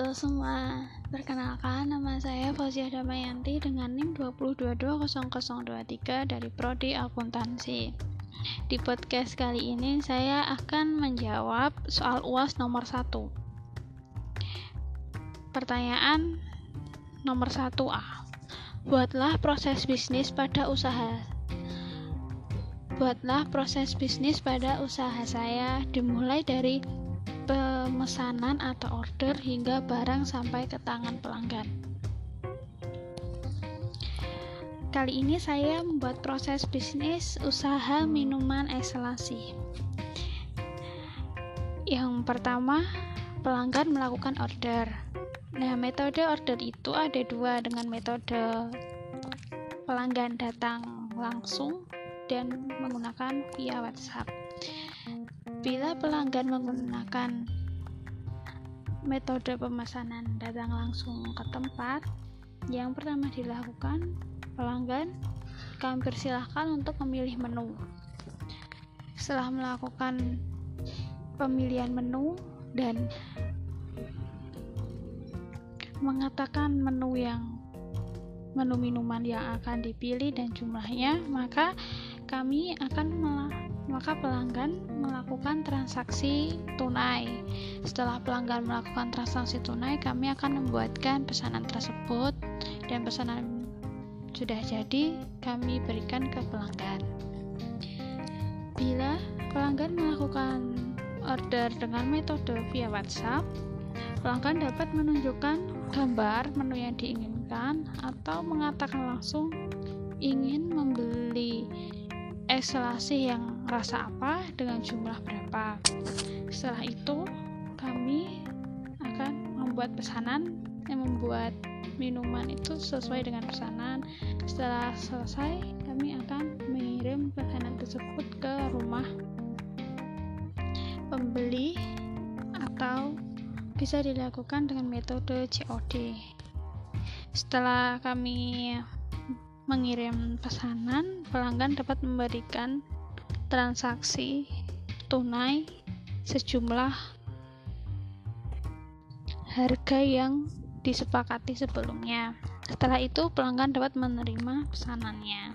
Halo semua, perkenalkan nama saya Fauzia Damayanti dengan NIM 2220023 dari Prodi Akuntansi. Di podcast kali ini saya akan menjawab soal UAS nomor 1. Pertanyaan nomor 1A. Buatlah proses bisnis pada usaha Buatlah proses bisnis pada usaha saya dimulai dari pemesanan atau order hingga barang sampai ke tangan pelanggan. Kali ini saya membuat proses bisnis usaha minuman ekselasi. Yang pertama, pelanggan melakukan order. Nah, metode order itu ada dua dengan metode pelanggan datang langsung dan menggunakan via WhatsApp. Bila pelanggan menggunakan metode pemesanan datang langsung ke tempat, yang pertama dilakukan, pelanggan kami persilahkan untuk memilih menu. Setelah melakukan pemilihan menu dan mengatakan menu yang menu minuman yang akan dipilih dan jumlahnya, maka kami akan maka pelanggan melakukan transaksi tunai. Setelah pelanggan melakukan transaksi tunai, kami akan membuatkan pesanan tersebut dan pesanan sudah jadi kami berikan ke pelanggan. Bila pelanggan melakukan order dengan metode via WhatsApp, pelanggan dapat menunjukkan gambar menu yang diinginkan atau mengatakan langsung ingin membeli eskalasi yang rasa apa dengan jumlah berapa. Setelah itu, kami akan membuat pesanan yang membuat minuman itu sesuai dengan pesanan. Setelah selesai, kami akan mengirim pesanan tersebut ke rumah pembeli atau bisa dilakukan dengan metode COD. Setelah kami mengirim pesanan, pelanggan dapat memberikan transaksi tunai sejumlah harga yang disepakati sebelumnya. Setelah itu, pelanggan dapat menerima pesanannya.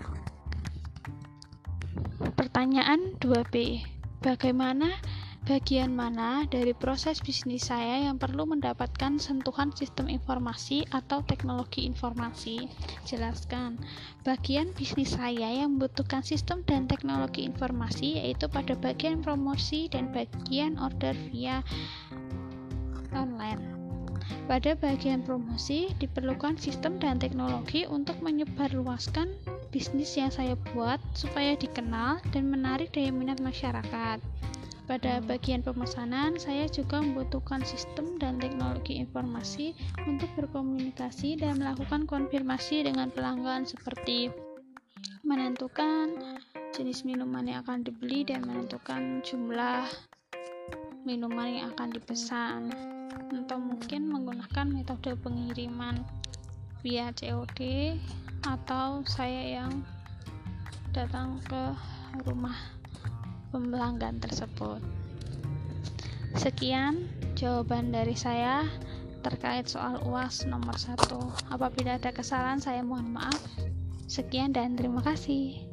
Pertanyaan 2B. Bagaimana bagian mana dari proses bisnis saya yang perlu mendapatkan sentuhan sistem informasi atau teknologi informasi? Jelaskan. Bagian bisnis saya yang membutuhkan sistem dan teknologi informasi yaitu pada bagian promosi dan bagian order via online. Pada bagian promosi diperlukan sistem dan teknologi untuk menyebarluaskan bisnis yang saya buat supaya dikenal dan menarik daya minat masyarakat. Pada bagian pemesanan, saya juga membutuhkan sistem dan teknologi informasi untuk berkomunikasi dan melakukan konfirmasi dengan pelanggan seperti menentukan jenis minuman yang akan dibeli dan menentukan jumlah minuman yang akan dipesan atau mungkin menggunakan metode pengiriman via COD atau saya yang datang ke rumah pelanggan tersebut. Sekian jawaban dari saya terkait soal UAS nomor 1. Apabila ada kesalahan saya mohon maaf. Sekian dan terima kasih.